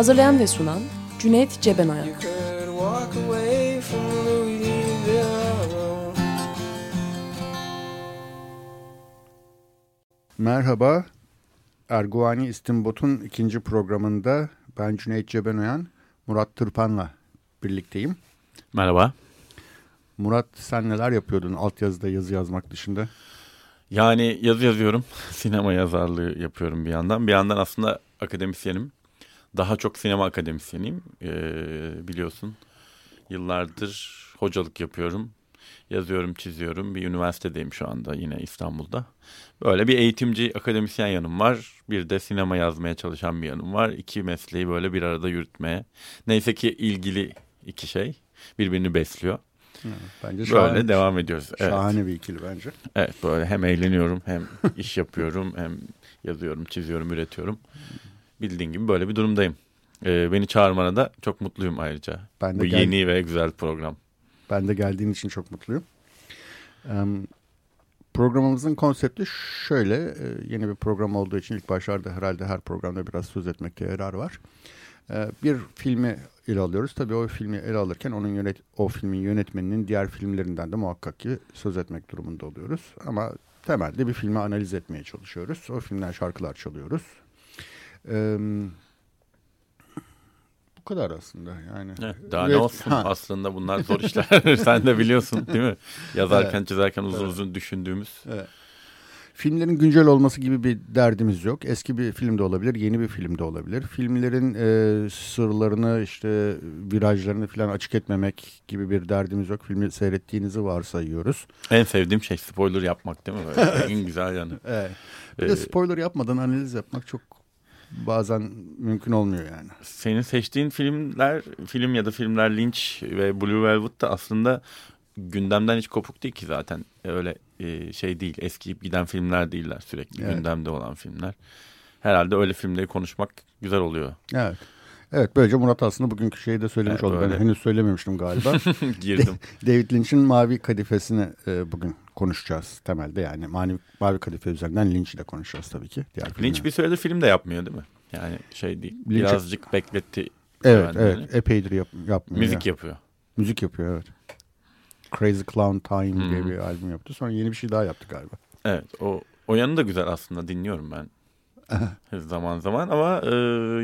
Hazırlayan ve sunan Cüneyt Cebenayak Merhaba. Erguvani İstimbot'un ikinci programında ben Cüneyt Cebenoyan, Murat Tırpan'la birlikteyim. Merhaba. Murat sen neler yapıyordun altyazıda yazı yazmak dışında? Yani yazı yazıyorum. Sinema yazarlığı yapıyorum bir yandan. Bir yandan aslında akademisyenim. Daha çok sinema akademisyeniyim. Ee, biliyorsun. Yıllardır hocalık yapıyorum. Yazıyorum, çiziyorum. Bir üniversitedeyim şu anda yine İstanbul'da. Böyle bir eğitimci, akademisyen yanım var. Bir de sinema yazmaya çalışan bir yanım var. İki mesleği böyle bir arada yürütmeye. Neyse ki ilgili iki şey birbirini besliyor. Bence Böyle şahane, devam ediyoruz. Evet. şahane bir ikili bence. Evet böyle hem eğleniyorum hem iş yapıyorum hem yazıyorum, çiziyorum, üretiyorum. Bildiğin gibi böyle bir durumdayım. Ee, beni çağırmana da çok mutluyum ayrıca. Ben de Bu gel- yeni ve güzel program. Ben de geldiğin için çok mutluyum. Em, Programımızın konsepti şöyle, e, yeni bir program olduğu için ilk başlarda herhalde her programda biraz söz etmekte yarar var. E, Bir filmi ele alıyoruz. Tabii o filmi ele alırken onun yönet o filmin yönetmeninin diğer filmlerinden de muhakkak ki söz etmek durumunda oluyoruz. Ama temelde bir filmi analiz etmeye çalışıyoruz. O filmden şarkılar çalıyoruz. Bu kadar aslında yani. Evet, daha Evet, ne olsun ha. aslında bunlar zor işler. Sen de biliyorsun değil mi? Yazarken çizerken uzun uzun düşündüğümüz. Filmlerin güncel olması gibi bir derdimiz yok. Eski bir film de olabilir, yeni bir film de olabilir. Filmlerin e, sırlarını, işte virajlarını falan açık etmemek gibi bir derdimiz yok. Filmi seyrettiğinizi varsayıyoruz. En sevdiğim şey spoiler yapmak değil mi? Böyle en güzel yanı. Evet. Bir de Ee, spoiler yapmadan analiz yapmak çok bazen mümkün olmuyor yani. Senin seçtiğin filmler, film ya da filmler Lynch ve Blue Velvet da aslında gündemden hiç kopuk değil ki zaten. Öyle e, şey değil, eskiyip giden filmler değiller sürekli Evet. gündemde olan filmler. Herhalde öyle filmleri konuşmak güzel oluyor. Evet. Evet böylece Murat aslında bugünkü şeyi de söylemiş Evet, oldu. Ben öyle. henüz söylememiştim galiba. Girdim. David Lynch'in Mavi Kadifesini e, bugün konuşacağız temelde yani. Mavi, Mavi Kadife üzerinden Lynch'i de konuşacağız tabii ki. Diğer Lynch filmler. bir süredir film de yapmıyor değil mi? Yani şey değil. Lynch- Birazcık bekletti. Evet evet epeydir yap, yapmıyor. Müzik ya. yapıyor. Müzik yapıyor evet. Crazy Clown Time diye Hmm. bir albüm yaptı. Sonra yeni bir şey daha yaptı galiba. Evet o o yanı da güzel aslında dinliyorum ben. zaman zaman ama e,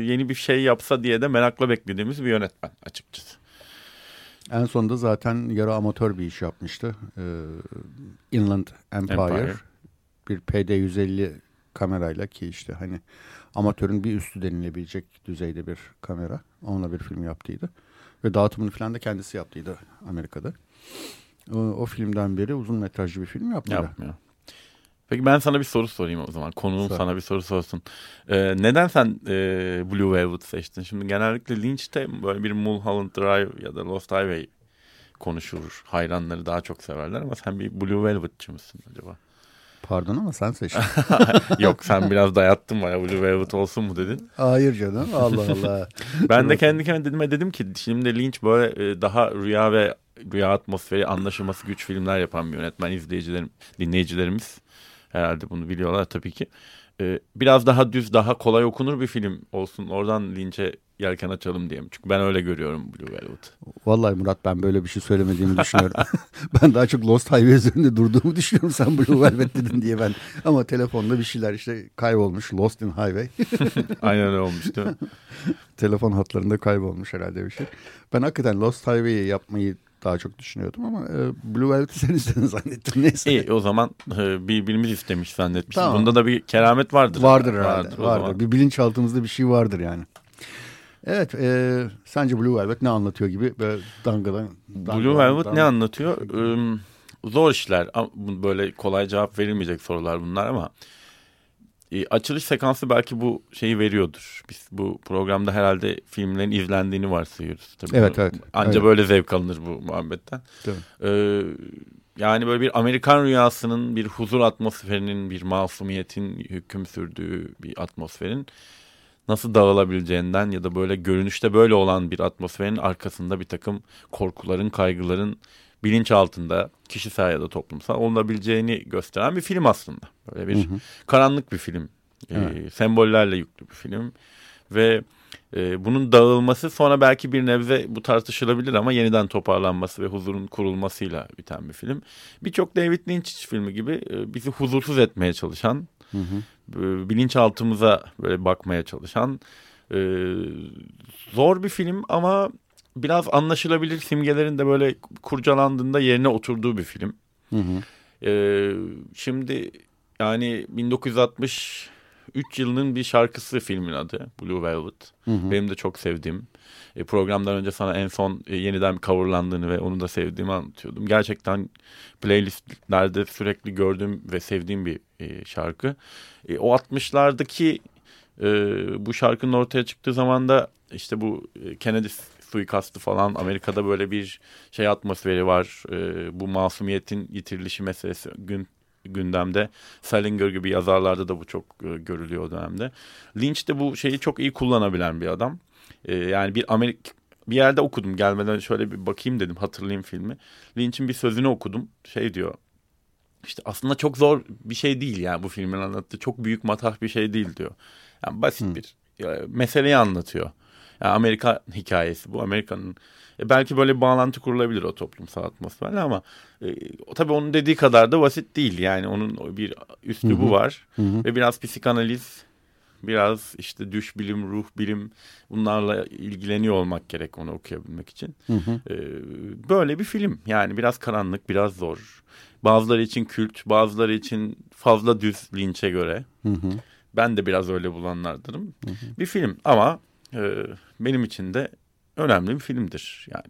yeni bir şey yapsa diye de merakla beklediğimiz bir yönetmen açıkçası. En sonunda zaten yarı amatör bir iş yapmıştı. Ee, Inland Empire, Empire. bir PD-150 kamerayla ki işte hani amatörün bir üstü denilebilecek düzeyde bir kamera. Onunla bir film yaptıydı. Ve dağıtımını falan da kendisi yaptıydı Amerika'da. O, o filmden beri uzun metrajlı bir film yapmadı. Yapmıyor. Peki ben sana bir soru sorayım o zaman. Konuğum Sor. sana bir soru sorsun. Ee, neden sen e, Blue Velvet seçtin? Şimdi genellikle Lynch'te böyle bir Mulholland Drive ya da Lost Highway konuşulur. Hayranları daha çok severler ama sen bir Blue Velvet'çı mısın acaba? Pardon ama sen seçtin. Yok sen biraz dayattın bana Blue Velvet olsun mu dedin. Hayır canım Allah Allah. Ben de kendi kendime dedim ki şimdi Lynch böyle e, daha rüya ve rüya atmosferi anlaşılması güç filmler yapan bir yönetmen izleyicilerim, dinleyicilerimiz herhalde bunu biliyorlar tabii ki. E, biraz daha düz, daha kolay okunur bir film olsun. Oradan Lynch'e yelken açalım diye. Çünkü ben öyle görüyorum Blue Velvet. Vallahi Murat ben böyle bir şey söylemediğimi düşünüyorum. ben daha çok Lost Highway üzerinde durduğumu düşünüyorum sen Blue Velvet dedin diye ben. Ama telefonda bir şeyler işte kaybolmuş. Lost in Highway. Aynen öyle olmuş değil mi? Telefon hatlarında kaybolmuş herhalde bir şey. Ben hakikaten Lost Highway'i yapmayı daha çok düşünüyordum ama e, Blue Velvet'i sen istedin zannettim. Neyse. İyi o zaman e, birbirimiz istemiş zannetmişiz. Tamam. Bunda da bir keramet vardır. Vardır herhalde. Vardır Vardır. zaman. Bir bilinçaltımızda bir şey vardır yani. Evet. E, sence Blue Velvet ne anlatıyor gibi böyle dangadan. Blue Velvet ne anlatıyor? Im, zor işler. Böyle kolay cevap verilmeyecek sorular bunlar ama e, açılış sekansı belki bu şeyi veriyordur. Biz bu programda herhalde filmlerin izlendiğini varsayıyoruz. Tabii Evet, evet. Anca Evet. böyle zevk alınır bu muhabbetten. Tabii. Ee, yani böyle bir Amerikan rüyasının, bir huzur atmosferinin, bir masumiyetin hüküm sürdüğü bir atmosferin nasıl dağılabileceğinden ya da böyle görünüşte böyle olan bir atmosferin arkasında bir takım korkuların, kaygıların bilinç altında kişisel ya da toplumsal olabileceğini gösteren bir film aslında. Böyle bir karanlık bir film. Ee, Evet. sembollerle yüklü bir film. Ve e, bunun dağılması sonra belki bir nebze bu tartışılabilir ama yeniden toparlanması ve huzurun kurulmasıyla biten bir film. Birçok David Lynch filmi gibi e, bizi huzursuz etmeye çalışan, Hı hı. e, bilinçaltımıza böyle bakmaya çalışan e, zor bir film ama biraz anlaşılabilir simgelerin de böyle kurcalandığında yerine oturduğu bir film. Hı hı. Ee, şimdi yani 1963 yılının bir şarkısı filmin adı Blue Velvet. Hı hı. Benim de çok sevdiğim. E, programdan önce sana en son e, yeniden coverlandığını ve onu da sevdiğimi anlatıyordum. Gerçekten playlistlerde sürekli gördüğüm ve sevdiğim bir e, şarkı. E, o 60'lardaki e, bu şarkının ortaya çıktığı zaman da işte bu e, Kennedy suikastı falan Amerika'da böyle bir şey atmosferi var. E, bu masumiyetin yitirilişi meselesi gün gündemde. Salinger gibi yazarlarda da bu çok e, görülüyor o dönemde. Lynch de bu şeyi çok iyi kullanabilen bir adam. E, yani bir Amerik bir yerde okudum gelmeden şöyle bir bakayım dedim hatırlayayım filmi. Lynch'in bir sözünü okudum. Şey diyor. İşte aslında çok zor bir şey değil yani bu filmin anlattığı çok büyük matah bir şey değil diyor. Yani basit bir e, meseleyi anlatıyor. Yani Amerika hikayesi bu Amerika'nın e, belki böyle bir bağlantı kurulabilir o toplumsal atmosferle ama e, tabii onun dediği kadar da basit değil. Yani onun bir üslubu var ve biraz psikanaliz, biraz işte düş bilim, ruh bilim bunlarla ilgileniyor olmak gerek onu okuyabilmek için. E, böyle bir film yani biraz karanlık, biraz zor. Bazıları için kült, bazıları için fazla düz linçe göre. Hı hı. Ben de biraz öyle bulanlardanım. Bir film ama e, benim için de önemli bir filmdir. Yani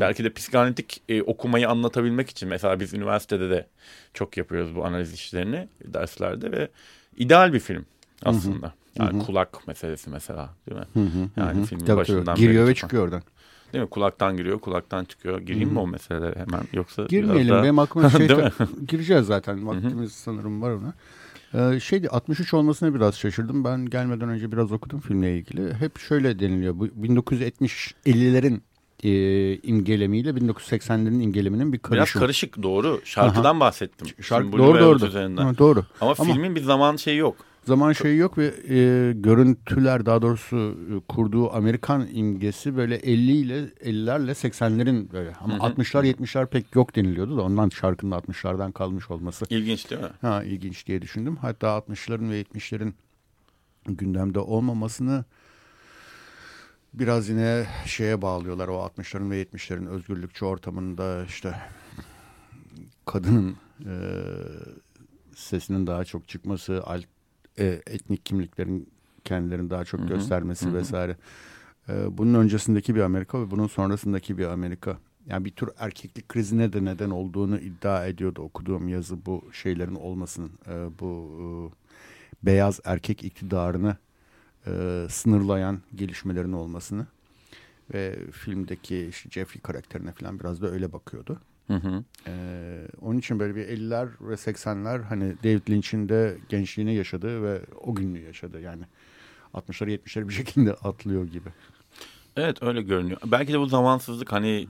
belki de psikanalitik e, okumayı anlatabilmek için mesela biz üniversitede de çok yapıyoruz bu analiz işlerini derslerde ve ideal bir film aslında. Yani kulak meselesi mesela değil mi? Yani filmin Tabii, başından. Giriyor ve çıkan. çıkıyor oradan. Değil mi? Kulaktan giriyor, kulaktan çıkıyor. Gireyim mi o meselelere hemen yoksa Girmeyelim. daha... Benim aklıma şey mi? gireceğiz zaten. Vaktimiz sanırım var ona. Ee, şeydi 63 olmasına biraz şaşırdım. Ben gelmeden önce biraz okudum filmle ilgili. Hep şöyle deniliyor. Bu 1970 50'lerin e, imgelemiyle 1980'lerin imgeleminin bir Biraz karışımı. karışık doğru. Şarkıdan bahsettim. Şarkı Şimdi doğru doğru. Ha, doğru. Ama, Ama- filmin bir zaman şeyi yok. Zaman şeyi yok ve e, görüntüler daha doğrusu e, kurduğu Amerikan imgesi böyle 50 ile 50'lerle 80'lerin böyle ama 60'lar 70'ler pek yok deniliyordu da ondan şarkının 60'lardan kalmış olması. İlginç değil mi? Ha ilginç diye düşündüm. Hatta 60'ların ve 70'lerin gündemde olmamasını biraz yine şeye bağlıyorlar. O 60'ların ve 70'lerin özgürlükçü ortamında işte kadının e, sesinin daha çok çıkması, alt, e, etnik kimliklerin kendilerini daha çok göstermesi vesaire. E, bunun öncesindeki bir Amerika ve bunun sonrasındaki bir Amerika. Yani bir tür erkeklik krizine de neden olduğunu iddia ediyordu okuduğum yazı bu şeylerin olmasının. e, bu e, beyaz erkek iktidarını e, sınırlayan gelişmelerin olmasını. Ve filmdeki işte Jeffrey karakterine falan biraz da öyle bakıyordu. Hı hı. Ee, onun için böyle bir 50'ler ve 80'ler hani David Lynch'in de gençliğini yaşadığı ve o gününü yaşadı. Yani 60'ları 70'leri bir şekilde atlıyor gibi. Evet öyle görünüyor. Belki de bu zamansızlık hani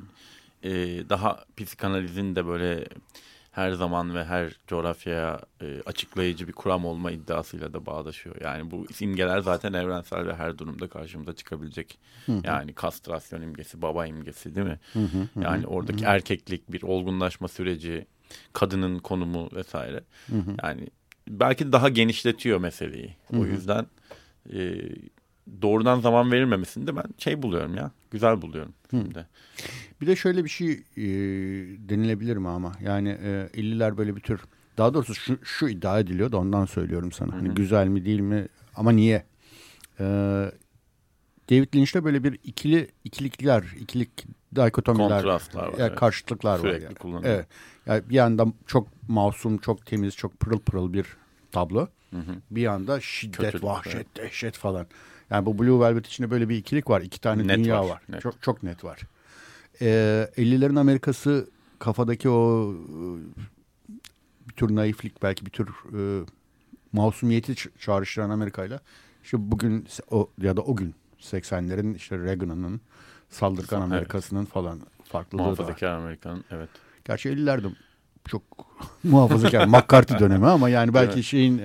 e, daha psikanalizin de böyle her zaman ve her coğrafyaya e, açıklayıcı bir kuram olma iddiasıyla da bağdaşıyor. Yani bu imgeler zaten evrensel ve her durumda karşımıza çıkabilecek. Yani kastrasyon imgesi, baba imgesi değil mi? yani oradaki erkeklik, bir olgunlaşma süreci, kadının konumu vesaire. Yani belki daha genişletiyor meseleyi. O yüzden e, doğrudan zaman verilmemesini de ben şey buluyorum ya. Güzel buluyorum filmde. Bir de şöyle bir şey e, denilebilir mi ama yani e, 50'ler böyle bir tür daha doğrusu şu, şu iddia ediliyor da ondan söylüyorum sana. Hani güzel mi değil mi ama niye? E, David Lynch'te böyle bir ikili ikilikler, ikilik dikotomiler, Kontrastlar var, ya evet. karşıtlıklar var. Sürekli Yani. kullanılıyor. Evet. Yani bir yandan çok masum, çok temiz, çok pırıl pırıl bir tablo. Bir anda şiddet, Kötülük, vahşet, evet. dehşet falan. Yani bu Blue Velvet içinde böyle bir ikilik var. İki tane Net dünya var, var. net. Çok çok net var. Ee, 50'lerin Amerikası kafadaki o e, bir tür naiflik belki bir tür e, masumiyeti çağrıştıran Amerika'yla işte bugün o ya da o gün 80'lerin işte Reagan'ın saldırgan Evet. Amerika'sının falan farklılığı da. Muhafazakar Amerikan evet. Gerçi 50'lerde çok muhafazakar McCarthy dönemi ama yani belki Evet. şeyin e,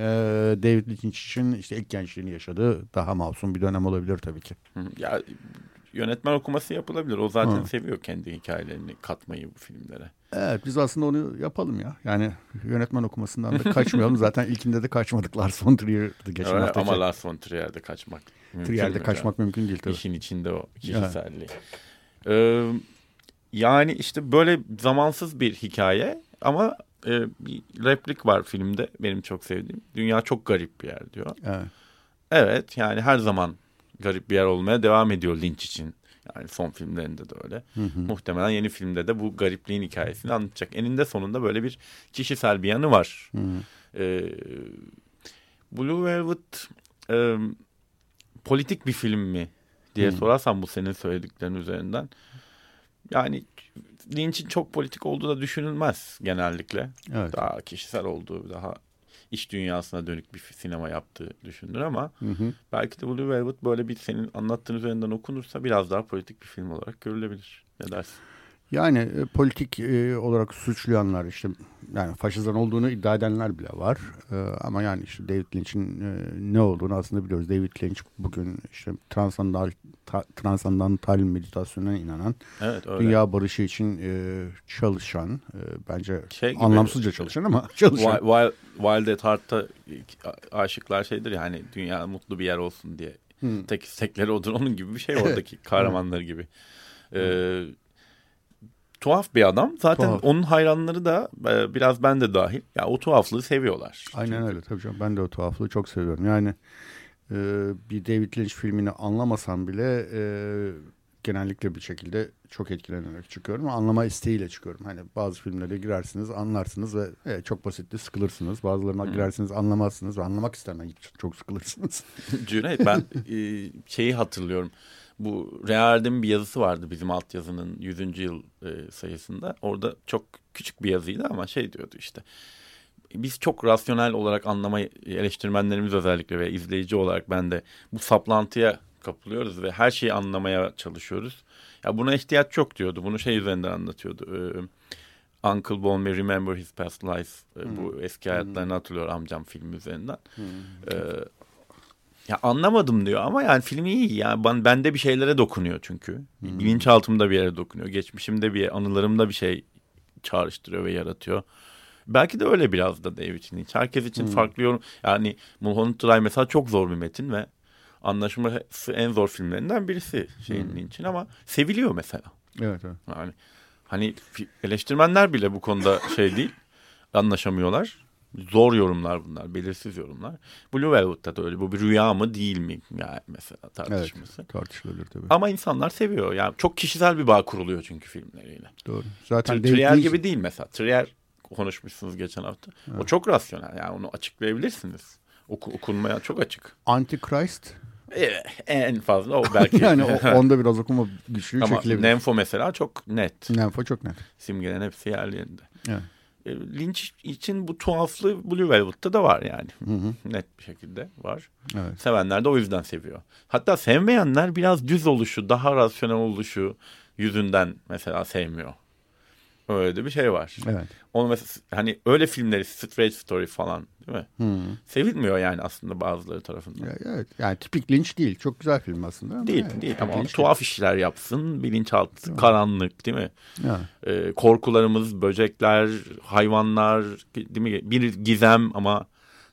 David Lynch için işte ilk gençliğini yaşadığı daha masum bir dönem olabilir tabii ki. Ya yönetmen okuması yapılabilir. O zaten Hı. seviyor kendi hikayelerini katmayı bu filmlere. Evet biz aslında onu yapalım ya. Yani yönetmen okumasından da kaçmayalım. Zaten ilkinde de kaçmadık. Lars von Trier'di geçen Öyle, hafta. ama Lars von Trier'de kaçmak mümkün Trier'de kaçmak mümkün değil tabii. İşin içinde o kişiselliği. Ee, yani işte böyle zamansız bir hikaye ama e, bir replik var filmde benim çok sevdiğim. Dünya çok garip bir yer diyor. Evet. Evet yani her zaman garip bir yer olmaya devam ediyor Lynch için. Yani son filmlerinde de öyle. Muhtemelen yeni filmde de bu garipliğin hikayesini anlatacak. Eninde sonunda böyle bir kişisel bir yanı var. Ee, Blue Velvet e, politik bir film mi diye Hmm. sorarsan bu senin söylediklerin üzerinden. Yani Lynch'in çok politik olduğu da düşünülmez genellikle. Evet. Daha kişisel olduğu, daha iş dünyasına dönük bir sinema yaptığı düşünülür ama Hı hı. belki de Blue Velvet böyle bir senin anlattığın üzerinden okunursa biraz daha politik bir film olarak görülebilir. Ne dersin? Yani e, politik e, olarak suçlayanlar işte yani faşizan olduğunu iddia edenler bile var. E, ama yani işte David Lynch'in e, ne olduğunu aslında biliyoruz. David Lynch bugün işte transandantal, ta, transandantal meditasyona inanan, Evet öyle. dünya barışı için e, çalışan, e, bence Şey gibi- anlamsızca çalışan ama çalışan. Wild, Wild, at Heart'ta aşıklar şeydir ya hani dünya mutlu bir yer olsun diye. Hı. Tek istekleri odur. Onun gibi bir şey oradaki kahramanları gibi. Ee, tuhaf bir adam. Zaten Tuhaf. onun hayranları da e, biraz ben de dahil. Ya o tuhaflığı seviyorlar. Aynen öyle tabii canım. Ben de o tuhaflığı çok seviyorum. Yani e, bir David Lynch filmini anlamasam bile e, genellikle bir şekilde çok etkilenerek çıkıyorum. Anlama isteğiyle çıkıyorum. Hani bazı filmlere girersiniz, anlarsınız ve e, çok basitti sıkılırsınız. Bazılarına girersiniz, anlamazsınız ve anlamak istemem çok sıkılırsınız. Cüneyt ben e, şeyi hatırlıyorum. Bu Reard'in bir yazısı vardı bizim altyazının 100. yıl e, sayısında. Orada çok küçük bir yazıydı ama şey diyordu işte. Biz çok rasyonel olarak anlamayı eleştirmenlerimiz özellikle ve izleyici olarak ben de bu saplantıya kapılıyoruz ve her şeyi anlamaya çalışıyoruz. Ya buna ihtiyaç yok diyordu. Bunu şey üzerinden anlatıyordu. Ee, Uncle Bolme Remember His Past Lives. Ee, Bu eski hayatlarını hatırlıyor amcam film üzerinden. Ee, ya anlamadım diyor ama yani film iyi. Yani ben, bende bir şeylere dokunuyor çünkü. Bilinçaltımda bir yere dokunuyor. Geçmişimde bir anılarımda bir şey çağrıştırıyor ve yaratıyor. Belki de öyle biraz da David Lynch. Herkes için farklı yorum. Yani Mulholland Drive mesela çok zor bir metin ve anlaşılması en zor filmlerinden birisi şeyin Lynch'in ama seviliyor mesela. Evet, evet. Yani hani eleştirmenler bile bu konuda şey değil. Anlaşamıyorlar. Zor yorumlar bunlar, belirsiz yorumlar. Blue Velvet'ta da öyle. Bu bir rüya mı değil mi? Yani mesela Evet, tartışması. tartışılabilir tabii. Ama insanlar seviyor. Yani çok kişisel bir bağ kuruluyor çünkü filmleriyle. Doğru. Zaten David Trier gibi değil mesela. Trier konuşmuşsunuz geçen hafta. O çok rasyonel. Yani onu açıklayabilirsiniz. Oku, okunmaya çok açık. Antichrist. Ee, en fazla o belki. yani o, onda biraz okuma güçlüğü Ama çekilebilir. Nemfo mesela çok net. Nemfo çok net. Simgelerin hepsi yerlerinde. Evet. E, Lynch için bu tuhaflığı Blue Velvet'ta da var yani. Net bir şekilde var. Evet. Sevenler de o yüzden seviyor. Hatta sevmeyenler biraz düz oluşu, daha rasyonel oluşu yüzünden mesela sevmiyor. Öyle bir şey var. Evet. Onu mesela hani öyle filmleri Straight Story falan değil mi? Hı. Sevilmiyor yani aslında bazıları tarafından. Evet. Yani tipik Lynch değil. Çok güzel film aslında. ama Değil evet, değil ama Lynch tuhaf işler yapsın, bilinçaltı, karanlık değil mi? değil. Ya. Ee, korkularımız, böcekler, hayvanlar, değil mi? Bir gizem ama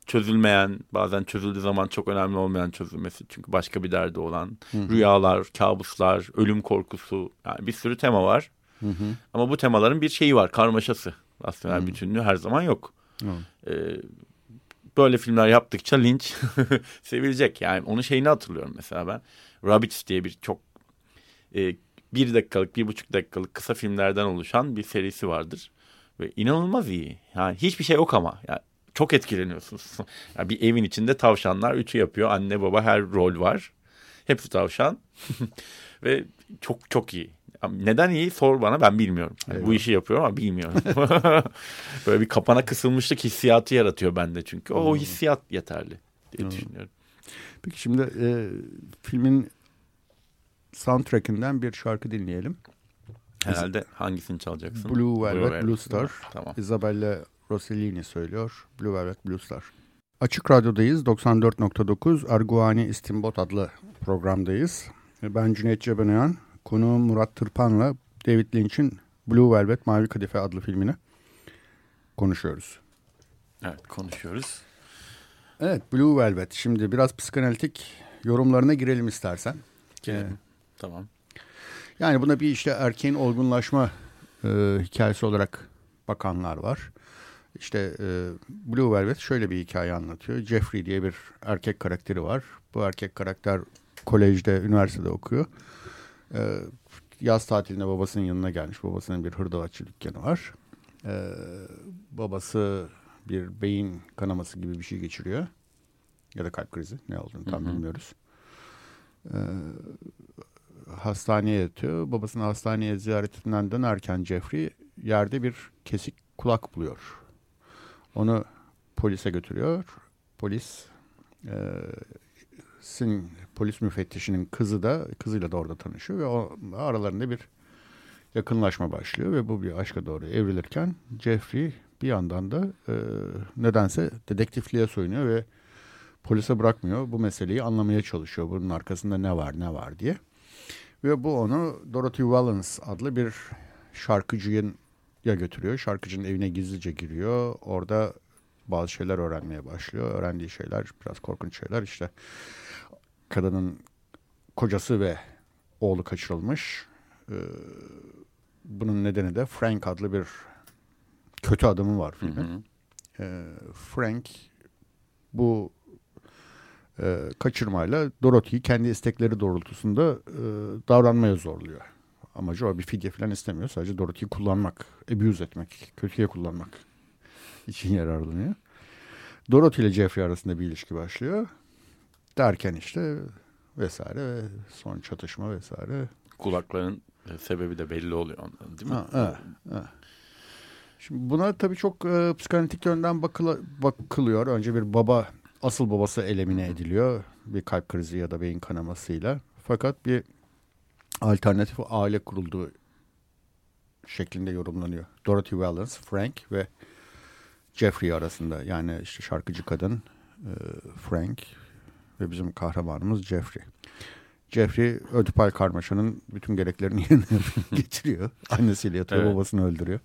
çözülmeyen, bazen çözüldüğü zaman çok önemli olmayan çözülmesi. Çünkü başka bir derdi olan rüyalar, kabuslar, ölüm korkusu. Yani bir sürü tema var. Ama bu temaların bir şeyi var, karmaşası. Rasyonel bütünlüğü her zaman yok. Evet. Ee, böyle filmler yaptıkça Lynch sevilecek. Yani onun şeyini hatırlıyorum mesela ben. Rabbits diye bir çok e, bir dakikalık, bir buçuk dakikalık kısa filmlerden oluşan bir serisi vardır. Ve inanılmaz iyi. Yani hiçbir şey yok ama. Yani çok etkileniyorsunuz. Yani bir evin içinde tavşanlar üçü yapıyor. Anne baba her rol var. Hepsi tavşan. Ve çok çok iyi. Neden iyi sor bana ben bilmiyorum. Yani bu işi yapıyorum ama bilmiyorum. Böyle bir kapana kısılmışlık hissiyatı yaratıyor bende çünkü. O, o hissiyat yeterli diye düşünüyorum. Peki şimdi e, filmin soundtrackinden bir şarkı dinleyelim. Herhalde hangisini çalacaksın? Blue Velvet, Blue, Blue Star. Tamam. Isabella Rossellini söylüyor. Blue Velvet, Blue Star. Açık Radyo'dayız. 94.9 Arguani İstimbot adlı programdayız. Ben Cüneyt Cebenayan. Konuğum Murat Tırpan'la David Lynch'in Blue Velvet, Mavi Kadife adlı filmini konuşuyoruz. Evet konuşuyoruz. Evet Blue Velvet. Şimdi biraz psikanalitik yorumlarına girelim istersen. Girelim. Ee, tamam. Yani buna bir işte erkeğin olgunlaşma e, hikayesi olarak bakanlar var. İşte e, Blue Velvet şöyle bir hikaye anlatıyor. Jeffrey diye bir erkek karakteri var. Bu erkek karakter kolejde, üniversitede okuyor. E, yaz tatilinde babasının yanına gelmiş. Babasının bir hırdavatçı dükkanı var. E, babası bir beyin kanaması gibi bir şey geçiriyor. Ya da kalp krizi ne olduğunu tam hı hı. bilmiyoruz. E, hastaneye yatıyor. Babasının hastaneye ziyaretinden dönerken Jeffrey yerde bir kesik kulak buluyor. Onu polise götürüyor. Polis e, sin, polis müfettişinin kızı da kızıyla da orada tanışıyor ve o, aralarında bir yakınlaşma başlıyor ve bu bir aşka doğru evrilirken Jeffrey bir yandan da e, nedense dedektifliğe soyunuyor ve polise bırakmıyor. Bu meseleyi anlamaya çalışıyor. Bunun arkasında ne var ne var diye. Ve bu onu Dorothy Wallens adlı bir şarkıcının ya götürüyor. Şarkıcının evine gizlice giriyor. Orada bazı şeyler öğrenmeye başlıyor. Öğrendiği şeyler biraz korkunç şeyler. İşte kadının kocası ve oğlu kaçırılmış. Ee, bunun nedeni de Frank adlı bir kötü adamı var filmin. Ee, Frank bu e, kaçırmayla Dorothy'yi kendi istekleri doğrultusunda e, davranmaya zorluyor. Amacı o bir fidye falan istemiyor. Sadece Dorothy'yi kullanmak, abuse etmek, kötüye kullanmak için yararlanıyor. Dorothy ile Jeffrey arasında bir ilişki başlıyor. Derken işte vesaire ve son çatışma vesaire. Kulakların sebebi de belli oluyor onların değil mi? Ha, evet, evet. Şimdi buna tabii çok e, psikanalitik yönden bakıla, bakılıyor. Önce bir baba asıl babası elemine ediliyor. Bir kalp krizi ya da beyin kanamasıyla. Fakat bir alternatif aile kurulduğu şeklinde yorumlanıyor. Dorothy Wallens, Frank ve Jeffrey arasında. Yani işte şarkıcı kadın e, Frank ve bizim kahramanımız Jeffrey. Jeffrey Ödipal Karmaşa'nın bütün gereklerini yerine getiriyor. Annesiyle yatıyor, evet. babasını öldürüyor.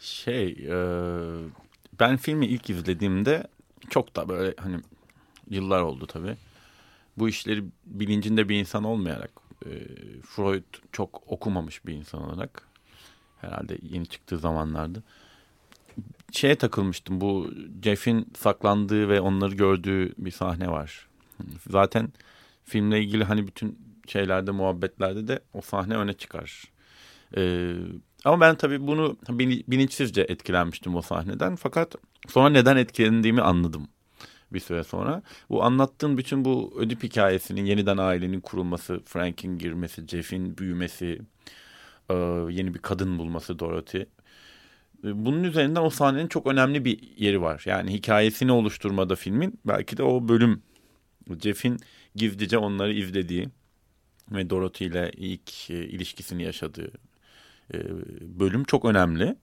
Şey, e, ben filmi ilk izlediğimde çok da böyle hani yıllar oldu tabii. Bu işleri bilincinde bir insan olmayarak e, Freud çok okumamış bir insan olarak herhalde yeni çıktığı zamanlarda şeye takılmıştım. Bu Jeff'in saklandığı ve onları gördüğü bir sahne var. Zaten filmle ilgili hani bütün şeylerde muhabbetlerde de o sahne öne çıkar. Ee, ama ben tabii bunu bilinçsizce etkilenmiştim o sahneden. Fakat sonra neden etkilendiğimi anladım bir süre sonra. Bu anlattığın bütün bu ödip hikayesinin yeniden ailenin kurulması, Frank'in girmesi, Jeff'in büyümesi, e, yeni bir kadın bulması Dorothy. E, bunun üzerinden o sahnenin çok önemli bir yeri var. Yani hikayesini oluşturmada filmin belki de o bölüm Jeff'in gizlice onları izlediği ve Dorothy ile ilk e, ilişkisini yaşadığı e, bölüm çok önemli.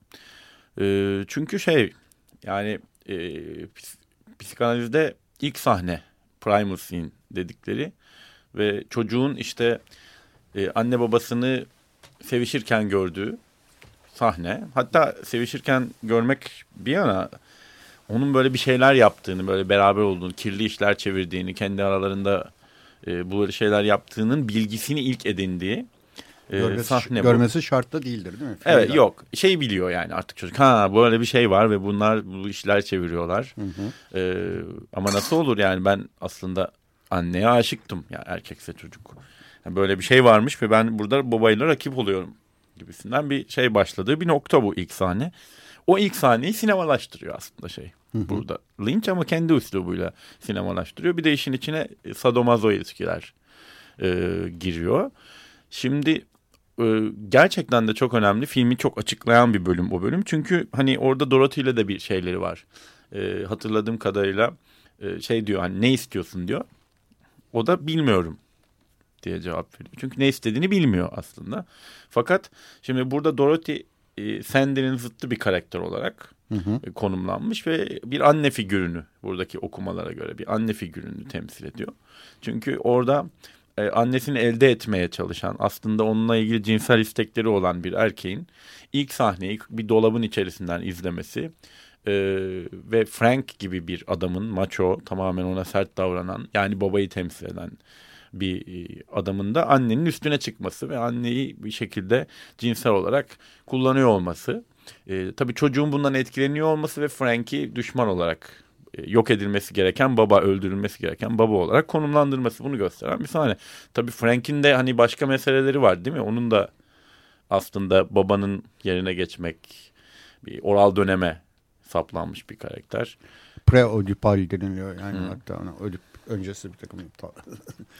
E, çünkü şey yani e, psikanalizde ilk sahne primal scene dedikleri ve çocuğun işte e, anne babasını sevişirken gördüğü sahne. Hatta sevişirken görmek bir yana onun böyle bir şeyler yaptığını, böyle beraber olduğunu, kirli işler çevirdiğini, kendi aralarında e, bu şeyler yaptığının bilgisini ilk edindiği e, görmesi, sahne görmesi bu. şart da değildir değil mi? Filmde. Evet yok şey biliyor yani artık çocuk ha böyle bir şey var ve bunlar bu işler çeviriyorlar. Hı hı. Ee, ama nasıl olur yani ben aslında anneye aşıktım ya yani erkekse çocuk. Yani böyle bir şey varmış ve ben burada babayla rakip oluyorum gibisinden bir şey başladığı bir nokta bu ilk sahne. O ilk sahneyi sinemalaştırıyor aslında şey burada Lynch ama kendi üslubuyla sinemalaştırıyor. Bir de işin içine sadomazo ilişkiler e, giriyor. Şimdi e, gerçekten de çok önemli. Filmi çok açıklayan bir bölüm o bölüm. Çünkü hani orada Dorothy ile de bir şeyleri var. E, hatırladığım kadarıyla e, şey diyor hani ne istiyorsun diyor. O da bilmiyorum diye cevap veriyor. Çünkü ne istediğini bilmiyor aslında. Fakat şimdi burada Dorothy e, Sandy'nin zıttı bir karakter olarak Hı hı. e, konumlanmış ve bir anne figürünü buradaki okumalara göre bir anne figürünü temsil ediyor. Çünkü orada e, annesini elde etmeye çalışan aslında onunla ilgili cinsel istekleri olan bir erkeğin ilk sahneyi bir dolabın içerisinden izlemesi e, ve Frank gibi bir adamın macho tamamen ona sert davranan yani babayı temsil eden bir e, adamın da annenin üstüne çıkması ve anneyi bir şekilde cinsel olarak kullanıyor olması. E, tabii çocuğun bundan etkileniyor olması ve Frank'i düşman olarak e, yok edilmesi gereken baba, öldürülmesi gereken baba olarak konumlandırması bunu gösteren bir sahne. Tabii Frank'in de hani başka meseleleri var değil mi? Onun da aslında babanın yerine geçmek, bir oral döneme saplanmış bir karakter. Pre-Oedipal deniliyor yani Hı. hatta ona Oedip öncesi bir takım ta-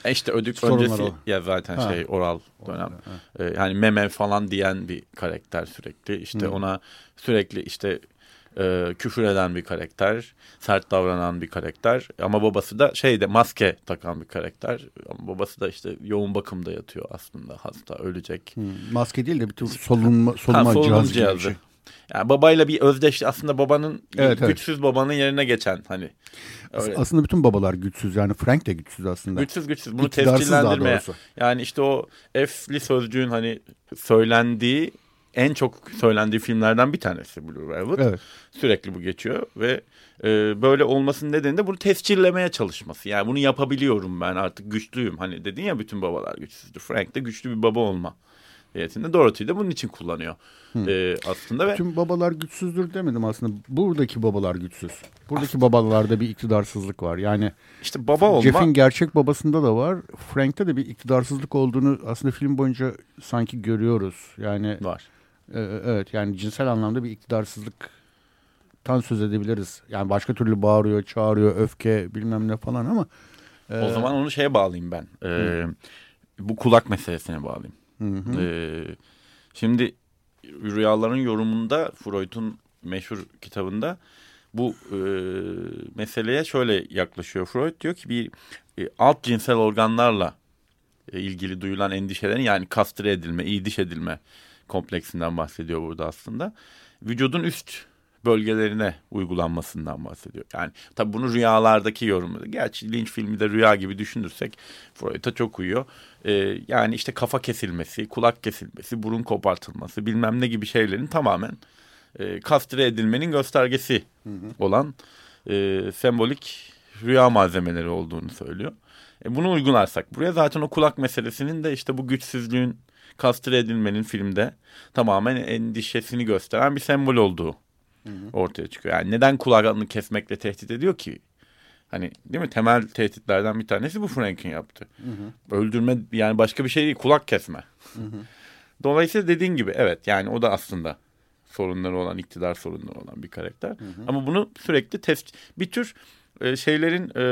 E işte ödük öncesi o. ya zaten Ha. şey oral dönem. Ha. E, yani meme falan diyen bir karakter sürekli. İşte Hı. ona sürekli işte e, küfür eden bir karakter, sert davranan bir karakter. Ama babası da şeyde maske takan bir karakter. Ama babası da işte yoğun bakımda yatıyor aslında hasta, ölecek. Hı, Maske değil de bir tür solunma, solunma Ha, solunum cihazı. cihazı. şey. Yani babayla bir özdeş aslında babanın Evet, evet. güçsüz babanın yerine geçen hani öyle. Aslında bütün babalar güçsüz yani Frank de güçsüz aslında. Güçsüz güçsüz bunu tescillendirmeye. Yani işte o F'li sözcüğün hani söylendiği en çok söylendiği filmlerden bir tanesi Blue Velvet. Evet. Sürekli bu geçiyor ve e, böyle olmasının nedeni de bunu tescillemeye çalışması. Yani bunu yapabiliyorum ben artık güçlüyüm. Hani dedin ya bütün babalar güçsüzdür. Frank de güçlü bir baba olma niyetinde. Dorothy de bunun için kullanıyor e, aslında ve Tüm babalar güçsüzdür demedim aslında. Buradaki babalar güçsüz. Buradaki babalarda bir iktidarsızlık var. Yani işte baba olma Jeff'in gerçek babasında da var. Frank'te de bir iktidarsızlık olduğunu aslında film boyunca sanki görüyoruz. Yani var. e, evet yani cinsel anlamda bir iktidarsızlıktan söz edebiliriz. Yani başka türlü bağırıyor, çağırıyor, öfke bilmem ne falan ama e, O zaman onu şeye bağlayayım ben. E, bu kulak meselesine bağlayayım. Hı hı. Ee, şimdi rüyaların yorumunda Freud'un meşhur kitabında bu e, meseleye şöyle yaklaşıyor. Freud diyor ki bir e, alt cinsel organlarla e, ilgili duyulan endişelerin yani kastre edilme, iyi diş edilme kompleksinden bahsediyor burada aslında. Vücudun üst bölgelerine uygulanmasından bahsediyor. Yani tabii bunu rüyalardaki yorumu. Gerçi Lynch filmi de rüya gibi düşünürsek Freud'a çok uyuyor. Ee, yani işte kafa kesilmesi, kulak kesilmesi, burun kopartılması bilmem ne gibi şeylerin tamamen e, kastre edilmenin göstergesi olan e, sembolik rüya malzemeleri olduğunu söylüyor. E, bunu uygularsak buraya zaten o kulak meselesinin de işte bu güçsüzlüğün kastre edilmenin filmde tamamen endişesini gösteren bir sembol olduğu ortaya çıkıyor. Yani neden kulağını kesmekle tehdit ediyor ki? Hani değil mi? Temel tehditlerden bir tanesi bu Frank'in yaptı. Öldürme yani başka bir şey değil kulak kesme. Dolayısıyla dediğin gibi evet yani o da aslında sorunları olan iktidar sorunları olan bir karakter. Ama bunu sürekli test bir tür e, şeylerin e,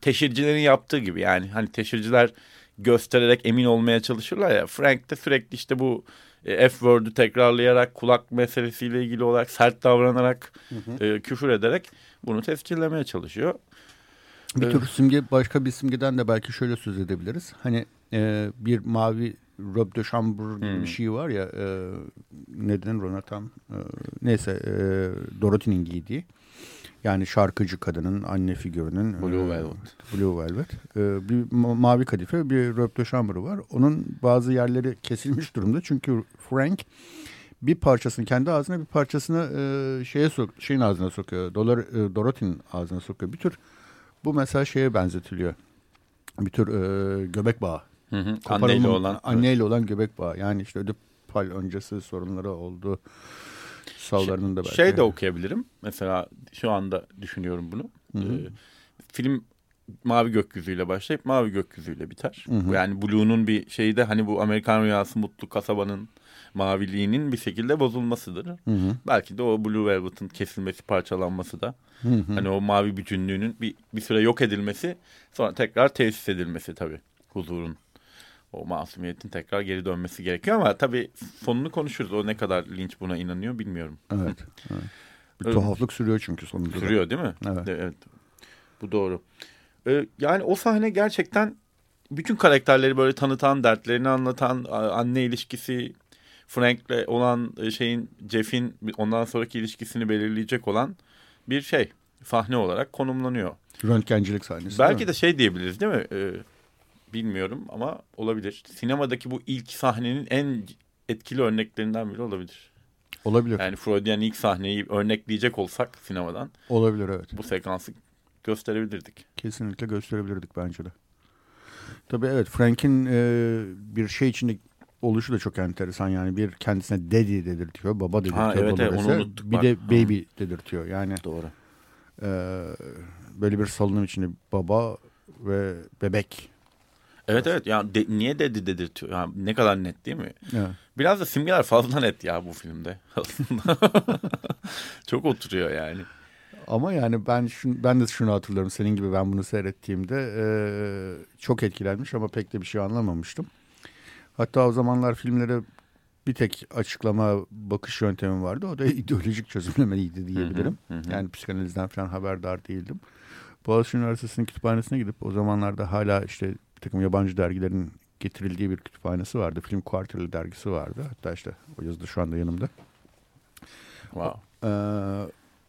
teşhircilerin yaptığı gibi yani hani teşhirciler göstererek emin olmaya çalışırlar ya. Frank de sürekli işte bu e, F word'ü tekrarlayarak kulak meselesiyle ilgili olarak sert davranarak e, küfür ederek bunu tescillemeye çalışıyor. Bir Evet. tür simge başka bir simgeden de belki şöyle söz edebiliriz. Hani e, bir mavi robe de chambre gibi Hmm. bir şey var ya e, neden ona tam e, neyse e, Dorothy'nin giydiği. Yani şarkıcı kadının anne figürünün e, Blue Velvet. Blue Velvet. E, bir ma- mavi kadife bir de chambre var. Onun bazı yerleri kesilmiş durumda. Çünkü Frank bir parçasını kendi ağzına bir parçasını e, şeye sok şeyin ağzına sokuyor. Dolar e, Dorothy'nin ağzına sokuyor. Bir tür bu mesela şeye benzetiliyor. Bir tür e, göbek bağı. Hı hı. Anneyle olan. anneyle olan göbek bağı. Yani işte ödipal öncesi sorunları oldu. Savlarının da belki. Şey de okuyabilirim. Mesela şu anda düşünüyorum bunu. Hı hı. Ee, film mavi gökyüzüyle başlayıp mavi gökyüzüyle biter. Yani Blue'nun bir şeyi de hani bu Amerikan rüyası mutlu kasabanın maviliğinin bir şekilde bozulmasıdır. Belki de o Blue Velvet'ın kesilmesi, parçalanması da hani o mavi bütünlüğünün bir, bir süre yok edilmesi sonra tekrar tesis edilmesi tabii huzurun. O masumiyetin tekrar geri dönmesi gerekiyor ama tabii sonunu konuşuruz. O ne kadar linç buna inanıyor bilmiyorum. Evet. evet. Bir tuhaflık sürüyor çünkü sonunda. da. Sürüyor değil mi? Evet. Evet. Bu doğru. Ee, yani o sahne gerçekten bütün karakterleri böyle tanıtan, dertlerini anlatan, anne ilişkisi, Frank'le olan e, şeyin, Jeff'in ondan sonraki ilişkisini belirleyecek olan bir şey. Sahne olarak konumlanıyor. Röntgencilik sahnesi. Belki de şey diyebiliriz değil mi? Ee, bilmiyorum ama olabilir. Sinemadaki bu ilk sahnenin en etkili örneklerinden biri olabilir. Olabilir. Yani Freudian ilk sahneyi örnekleyecek olsak sinemadan Olabilir evet. bu sekansı gösterebilirdik. Kesinlikle gösterebilirdik bence de. Tabii evet Frank'in e, bir şey içinde oluşu da çok enteresan yani bir kendisine daddy dedirtiyor, baba dedirtiyor. Ha, evet, evet, onu unuttuk Bir bak. de baby dedirtiyor. Yani Doğru. e, böyle bir salınım içinde baba ve bebek. Evet evet ya de- niye dedi dedirtiyor. Ya ne kadar net değil mi? Evet. Biraz da simgeler fazla net ya bu filmde aslında. Çok oturuyor yani. Ama yani ben şun, ben de şunu hatırlıyorum. Senin gibi ben bunu seyrettiğimde e, çok etkilenmiş ama pek de bir şey anlamamıştım. Hatta o zamanlar filmlere bir tek açıklama bakış yöntemi vardı. O da ideolojik çözümlemeydi diyebilirim. Hı hı, hı hı. Yani psikanalizden falan haberdar değildim. Boğaziçi Üniversitesi'nin kütüphanesine gidip o zamanlarda hala işte bir takım yabancı dergilerin getirildiği bir kütüphanesi vardı. Film Kuarteli dergisi vardı. Hatta işte o yazıda şu anda yanımda. Wow. Ee,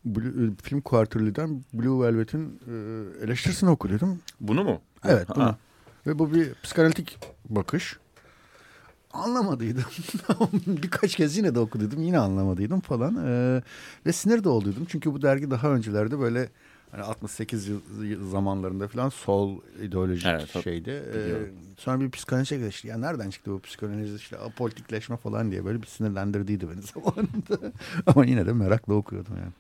Blue- film Quarterly'den Blue Velvet'in e, eleştirisini okudum. Bunu mu? Evet bunu. Ha. Ve bu bir psikanalitik bakış. Anlamadıydım. Birkaç kez yine de okudum. Yine anlamadıydım falan. Ee, ve sinir de olduydum. Çünkü bu dergi daha öncelerde böyle hani 68 yıl zamanlarında falan sol ideolojik Evet, şeydi. Ee, sonra bir psikanalize geçti. Ya nereden çıktı bu psikanaliz işte apolitikleşme falan diye böyle bir sinirlendirdiydi beni zamanında. Ama yine de merakla okuyordum yani.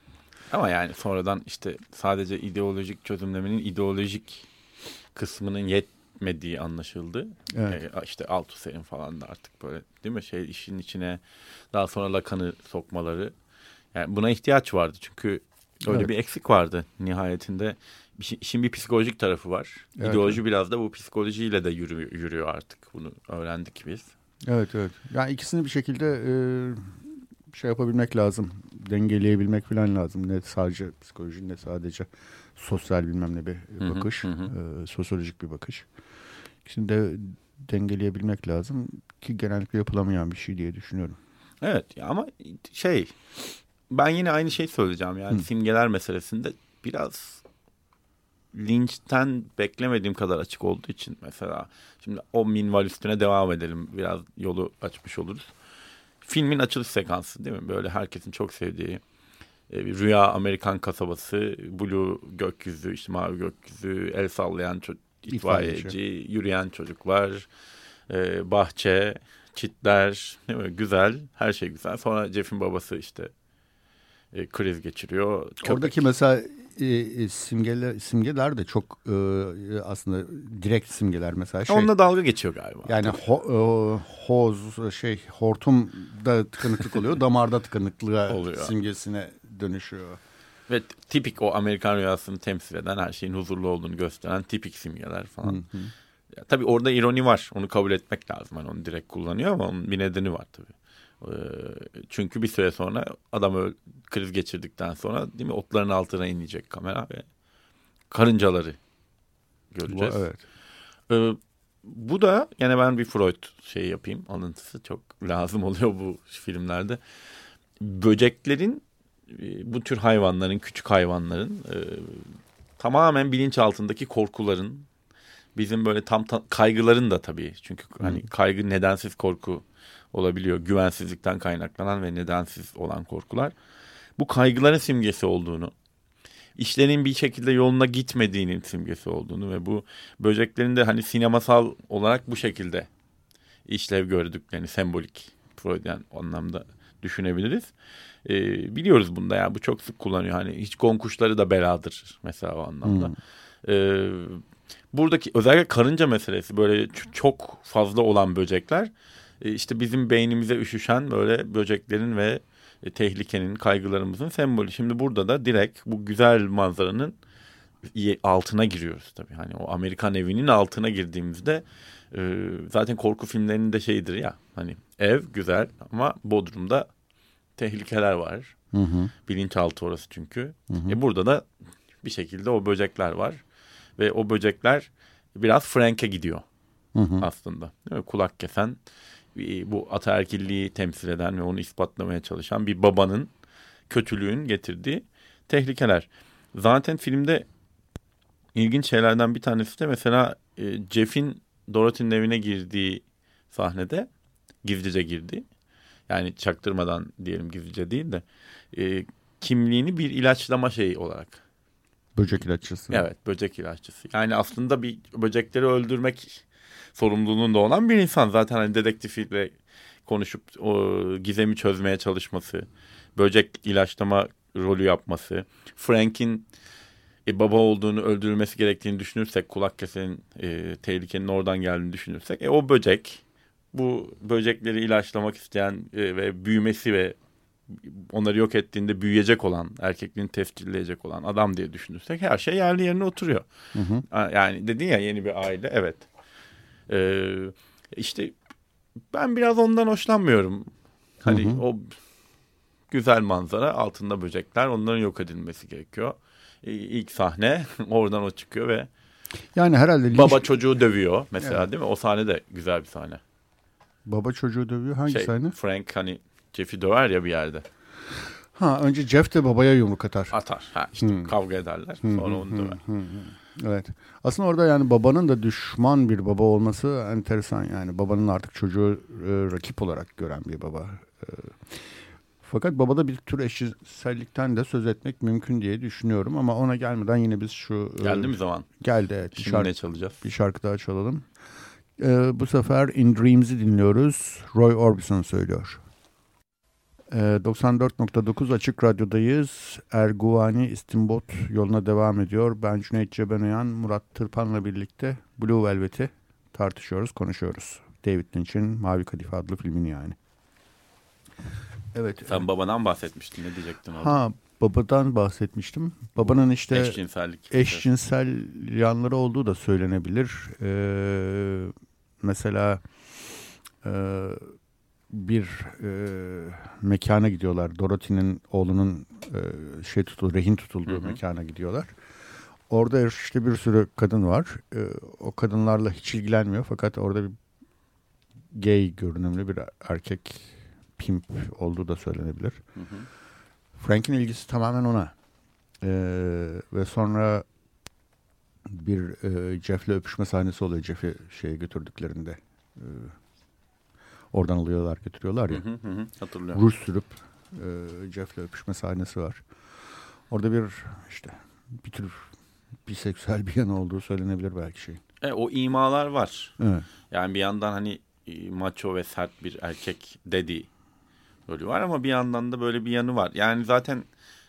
Ama yani sonradan işte sadece ideolojik çözümlemenin ideolojik kısmının yetmediği anlaşıldı. Evet. Ee, işte Althusser'in falan da artık böyle değil mi şey işin içine daha sonra Lacan'ı sokmaları. Yani buna ihtiyaç vardı çünkü öyle Evet. bir eksik vardı nihayetinde. İşin bir psikolojik tarafı var. Evet, İdeoloji biraz da bu psikolojiyle de yürü- yürüyor artık. Bunu öğrendik biz. Evet evet. Yani ikisini bir şekilde e, şey yapabilmek lazım. Dengeleyebilmek falan lazım. Ne sadece psikoloji ne sadece sosyal bilmem ne bir hı, bakış. hı hı. e, sosyolojik bir bakış. İkisini de dengeleyebilmek lazım ki genellikle yapılamayan bir şey diye düşünüyorum. Evet ya ama şey ben yine aynı şeyi söyleyeceğim yani Hı. simgeler meselesinde biraz linçten beklemediğim kadar açık olduğu için mesela şimdi o minval üstüne devam edelim biraz yolu açmış oluruz. Filmin açılış sekansı değil mi böyle herkesin çok sevdiği e, bir rüya Amerikan kasabası blue gökyüzü işte mavi gökyüzü el sallayan ço- İtfaiyeci. itfaiyeci yürüyen çocuklar e, bahçe çitler değil mi? güzel her şey güzel sonra Jeff'in babası işte e, kriz geçiriyor Köpek- Oradaki mesela e, e, simgeler simgeler de çok e, aslında direkt simgeler mesela şey. onunla dalga geçiyor galiba Yani ho, e, hoz şey hortumda tıkanıklık oluyor, damarda tıkanıklığa Oluyor. simgesine dönüşüyor. ve tipik o Amerikan rüyasını temsil eden her şeyin huzurlu olduğunu gösteren tipik simgeler falan Ya, tabii orada ironi var. Onu kabul etmek lazım. Hani onu direkt kullanıyor ama onun bir nedeni var tabii. Ee, çünkü bir süre sonra adam öyle kriz geçirdikten sonra değil mi otların altına inecek kamera ve karıncaları göreceğiz. Bu- evet. Ee, bu da yine ben bir Freud şey yapayım alıntısı çok lazım oluyor bu filmlerde. Böceklerin e, bu tür hayvanların küçük hayvanların e, tamamen bilinç altındaki korkuların bizim böyle tam ta- kaygıların da tabii çünkü hani kaygı nedensiz korku olabiliyor güvensizlikten kaynaklanan ve nedensiz olan korkular bu kaygıların simgesi olduğunu işlerin bir şekilde yoluna gitmediğinin simgesi olduğunu ve bu böceklerin de hani sinemasal olarak bu şekilde işlev gördüklerini sembolik Freudian anlamda düşünebiliriz. Ee, biliyoruz bunda yani bu çok sık kullanıyor. Hani hiç gon kuşları da beladır mesela o anlamda. Ee, buradaki özellikle karınca meselesi böyle çok fazla olan böcekler işte bizim beynimize üşüşen böyle böceklerin ve e, tehlikenin, kaygılarımızın sembolü. Şimdi burada da direkt bu güzel manzaranın altına giriyoruz tabii. Hani o Amerikan evinin altına girdiğimizde e, zaten korku filmlerinin de şeyidir ya. Hani ev güzel ama Bodrum'da tehlikeler var. Hı hı. Bilinçaltı orası çünkü. Hı hı. E burada da bir şekilde o böcekler var. Ve o böcekler biraz Frank'e gidiyor Hı hı. aslında. Değil mi? Kulak kesen, e, bu ataerkilliği temsil eden ve onu ispatlamaya çalışan bir babanın kötülüğün getirdiği tehlikeler. Zaten filmde ilginç şeylerden bir tanesi de mesela e, Jeff'in Dorothy'nin evine girdiği sahnede gizlice girdi. Yani çaktırmadan diyelim gizlice değil de e, kimliğini bir ilaçlama şeyi olarak Böcek ilaççısı. Evet böcek ilaççısı. Yani aslında bir böcekleri öldürmek sorumluluğunda olan bir insan. Zaten hani dedektifle konuşup o gizemi çözmeye çalışması. Böcek ilaçlama rolü yapması. Frank'in e, baba olduğunu öldürülmesi gerektiğini düşünürsek kulak kesenin e, tehlikenin oradan geldiğini düşünürsek e, o böcek bu böcekleri ilaçlamak isteyen e, ve büyümesi ve onları yok ettiğinde büyüyecek olan, erkekliğini tescilleyecek olan adam diye düşünürsek her şey yerli yerine oturuyor. Hı hı. Yani dedin ya yeni bir aile, evet. Ee, işte ben biraz ondan hoşlanmıyorum. Hani Hı hı. o güzel manzara, altında böcekler, onların yok edilmesi gerekiyor. İlk sahne oradan o çıkıyor ve Yani herhalde linç- baba çocuğu dövüyor mesela değil mi? O sahne de güzel bir sahne. baba çocuğu dövüyor. Hangi Şey, sahne? Frank hani Jeff'i döver ya bir yerde. Ha önce Jeff de babaya yumruk atar. Atar. Ha işte Hmm. kavga ederler. Sonra onu döver. Hı hı. Evet. Aslında orada yani babanın da düşman bir baba olması enteresan yani. Babanın artık çocuğu e, rakip olarak gören bir baba. E, fakat babada bir tür eşcinsellikten de söz etmek mümkün diye düşünüyorum ama ona gelmeden yine biz şu e, Geldi mi zaman? Geldi evet. Şimdi şarkı, ne çalacağız? bir şarkı daha çalalım. E, bu sefer In Dreams'i dinliyoruz. Roy Orbison söylüyor. E, 94.9 Açık Radyo'dayız. Erguvani İstimbot yoluna devam ediyor. Ben Cüneyt Cebenayan, Murat Tırpan'la birlikte Blue Velvet'i tartışıyoruz, konuşuyoruz. David Lynch'in Mavi Kadife adlı filmini yani. Evet. Sen babadan bahsetmiştin. Ne diyecektin orada? Ha babadan bahsetmiştim. Babanın işte Eşcinsellik. eşcinsel yanları olduğu da söylenebilir. Ee, mesela e, bir e, mekana gidiyorlar. Dorothy'nin oğlunun e, şey tutuldu, rehin tutulduğu Hı hı. mekana gidiyorlar. Orada işte bir sürü kadın var. Ee, o kadınlarla hiç ilgilenmiyor fakat orada bir gay görünümlü bir erkek pimp olduğu da söylenebilir. Hı hı. Frank'in ilgisi tamamen ona. Ee, ve sonra bir e, Jeff'le öpüşme sahnesi oluyor. Jeff'i şeye götürdüklerinde. Ee, oradan alıyorlar götürüyorlar ya. hı hı hı. Hatırlıyorum. Ruj sürüp e, Jeff'le öpüşme sahnesi var. Orada bir işte bir tür biseksüel bir yanı olduğu söylenebilir belki şey. E, o imalar var. Evet. Yani bir yandan hani e, maço ve sert bir erkek dedi rolü var ama bir yandan da böyle bir yanı var. Yani zaten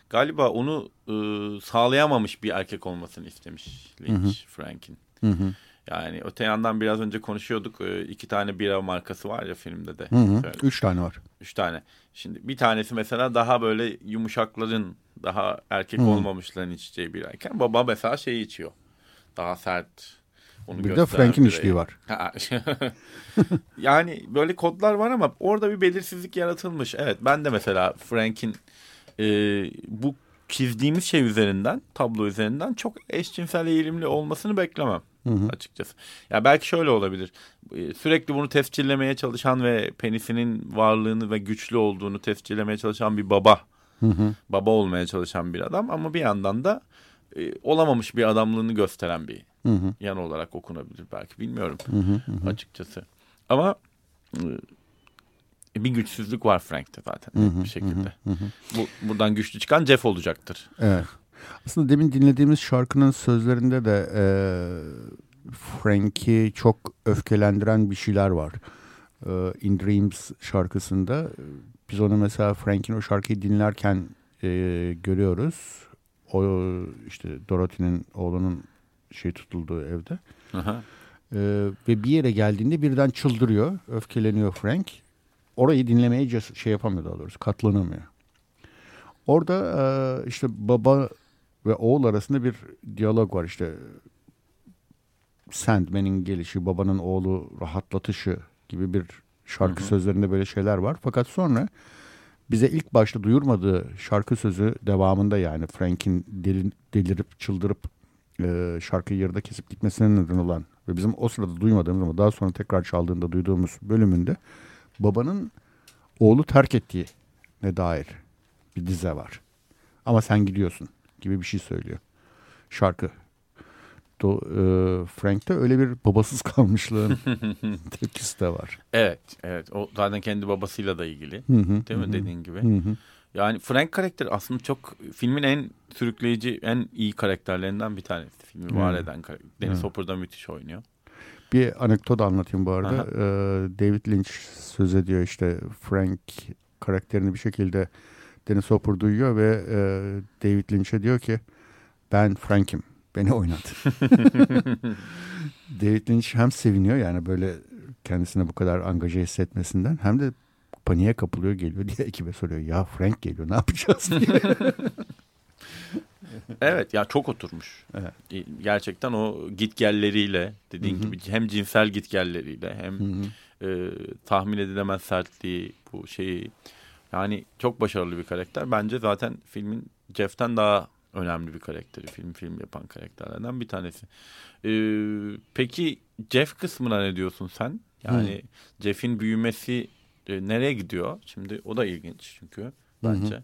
galiba onu e, sağlayamamış bir erkek olmasını istemiş Lynch, Frank'in. Hı hı. Yani öte yandan biraz önce konuşuyorduk. E, iki tane bira markası var ya filmde de. Hı hı. Üç tane var. Üç tane. Şimdi bir tanesi mesela daha böyle yumuşakların, daha erkek Hı. olmamışların içeceği birayken baba mesela şey içiyor. Daha sert. Onu Bir de Frank'in içtiği var. Yani böyle kodlar var ama orada bir belirsizlik yaratılmış. Evet ben de mesela Frank'in e, bu çizdiğimiz şey üzerinden, tablo üzerinden çok eşcinsel eğilimli olmasını beklemem Hı hı. açıkçası. Ya belki şöyle olabilir. E, Sürekli bunu tescillemeye çalışan ve penisinin varlığını ve güçlü olduğunu tescillemeye çalışan bir baba. Hı hı. Baba olmaya çalışan bir adam ama bir yandan da e, olamamış bir adamlığını gösteren bir Hı hı. yan olarak okunabilir belki bilmiyorum Hı hı. Hı açıkçası. Ama e, bir güçsüzlük var Frank'te zaten Hı hı, bir şekilde. hı hı. Bu buradan güçlü çıkan Jeff olacaktır. Evet. Aslında demin dinlediğimiz şarkının sözlerinde de e, Frank'i çok öfkelendiren bir şeyler var. E, In Dreams şarkısında e, biz onu mesela Frank'in o şarkıyı dinlerken e, görüyoruz. O işte Dorothy'nin oğlunun şey tutulduğu evde. Aha. Ee, ve bir yere geldiğinde birden çıldırıyor. Öfkeleniyor Frank. Orayı dinlemeye şey yapamıyor daha doğrusu. Katlanamıyor. Orada e, işte baba ve oğul arasında bir diyalog var. İşte Sandman'in gelişi, babanın oğlu rahatlatışı gibi bir şarkı Hı hı. sözlerinde böyle şeyler var. Fakat sonra bize ilk başta duyurmadığı şarkı sözü devamında yani Frank'in deli- delirip çıldırıp e, şarkıyı yarıda kesip gitmesine neden olan ve bizim o sırada duymadığımız ama daha sonra tekrar çaldığında duyduğumuz bölümünde babanın oğlu terk ettiğine dair bir dize var. Ama sen gidiyorsun gibi bir şey söylüyor. Şarkı. Do, e, Frank'te öyle bir babasız kalmışlığın tepkisi de var. Evet, evet. O zaten kendi babasıyla da ilgili. Hı hı, Değil mi hı. dediğin gibi? Hı hı. Yani Frank karakteri aslında çok filmin en sürükleyici, en iyi karakterlerinden bir tanesi. Filmi var Evet. eden karakter. Deniz. Hopper da müthiş oynuyor. Bir anekdot anlatayım bu arada. Aha. Ee, David Lynch söz ediyor işte Frank karakterini bir şekilde Dennis Hopper duyuyor ve e, David Lynch'e diyor ki ben Frank'im. Beni oynat. David Lynch hem seviniyor yani böyle kendisine bu kadar angaje hissetmesinden hem de paniğe kapılıyor geliyor diye ekibe soruyor. Ya Frank geliyor ne yapacağız diye. Evet ya çok oturmuş. Evet. Gerçekten o gitgelleriyle dediğin Hı hı. gibi hem cinsel gitgelleriyle hem e, tahmin edilemez sertliği bu şeyi yani çok başarılı bir karakter. Bence zaten filmin Jeff'ten daha önemli bir karakteri. Film film yapan karakterlerden bir tanesi. E, peki Jeff kısmına ne diyorsun sen? Yani Jeff'in büyümesi e, nereye gidiyor? Şimdi o da ilginç çünkü bence.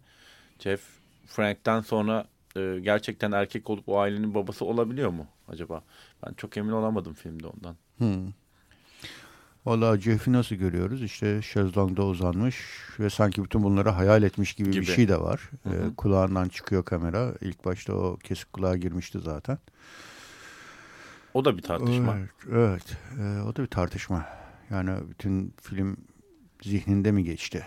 Jeff Frank'ten sonra e, gerçekten erkek olup o ailenin babası olabiliyor mu acaba? Ben çok emin olamadım filmde ondan. Hmm. Valla Jeff'i nasıl görüyoruz? İşte şezlongda uzanmış ve sanki bütün bunları hayal etmiş gibi, Gibi. bir şey de var. Hı hı. Ee, kulağından çıkıyor kamera. İlk başta o kesik kulağa girmişti zaten. O da bir tartışma. Evet, evet. Ee, o da bir tartışma. Yani bütün film zihninde mi geçti?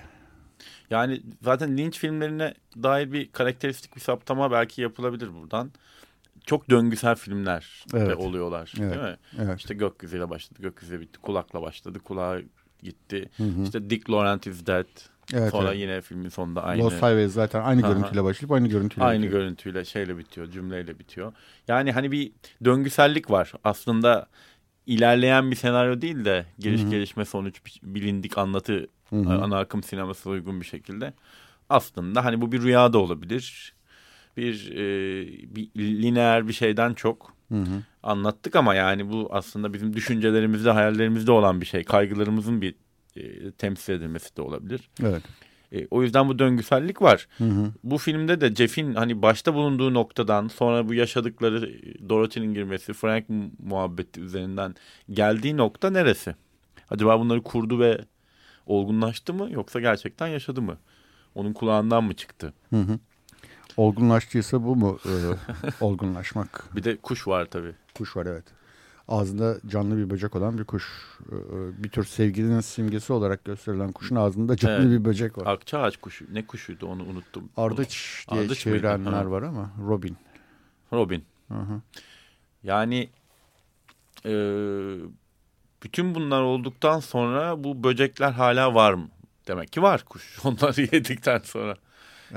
Yani zaten Lynch filmlerine dair bir karakteristik bir saptama belki yapılabilir buradan. Çok döngüsel filmler de Evet. oluyorlar Evet. değil mi? Evet. İşte gökyüzüyle başladı, gökyüzüyle bitti, kulakla başladı, kulağa gitti. Hı hı. İşte Dick Laurent is dead. Evet, Sonra evet. yine filmin sonunda aynı Lost Highways zaten aynı Aha. görüntüyle başlayıp aynı görüntüyle aynı bitiyor. görüntüyle şeyle bitiyor, cümleyle bitiyor. Yani hani bir döngüsellik var. Aslında ilerleyen bir senaryo değil de geliş Hı hı. gelişme sonuç bilindik anlatı Hı hı. ana akım sineması uygun bir şekilde. Aslında hani bu bir rüya da olabilir. Bir, e, bir lineer bir şeyden çok Hı hı. anlattık ama yani bu aslında bizim düşüncelerimizde, hayallerimizde olan bir şey. Kaygılarımızın bir e, temsil edilmesi de olabilir. Evet. E, o yüzden bu döngüsellik var. Hı hı. Bu filmde de Jeff'in hani başta bulunduğu noktadan sonra bu yaşadıkları e, Dorothy'nin girmesi, Frank mu- muhabbeti üzerinden geldiği nokta neresi? Acaba bunları kurdu ve olgunlaştı mı yoksa gerçekten yaşadı mı? Onun kulağından mı çıktı? Hı hı. Olgunlaştıysa bu mu e, olgunlaşmak? Bir de kuş var tabii. Kuş var evet. Ağzında canlı bir böcek olan bir kuş. Ee, Bir tür sevgilinin simgesi olarak gösterilen kuşun ağzında canlı Evet. bir böcek var. Akçaağaç kuşu. Ne kuşuydu onu unuttum. Ardıç diye Ardıç çevirenler var ama Robin. Robin. Hı hı. Yani e, bütün bunlar olduktan sonra bu böcekler hala var mı? Demek ki var kuş. Onları yedikten sonra.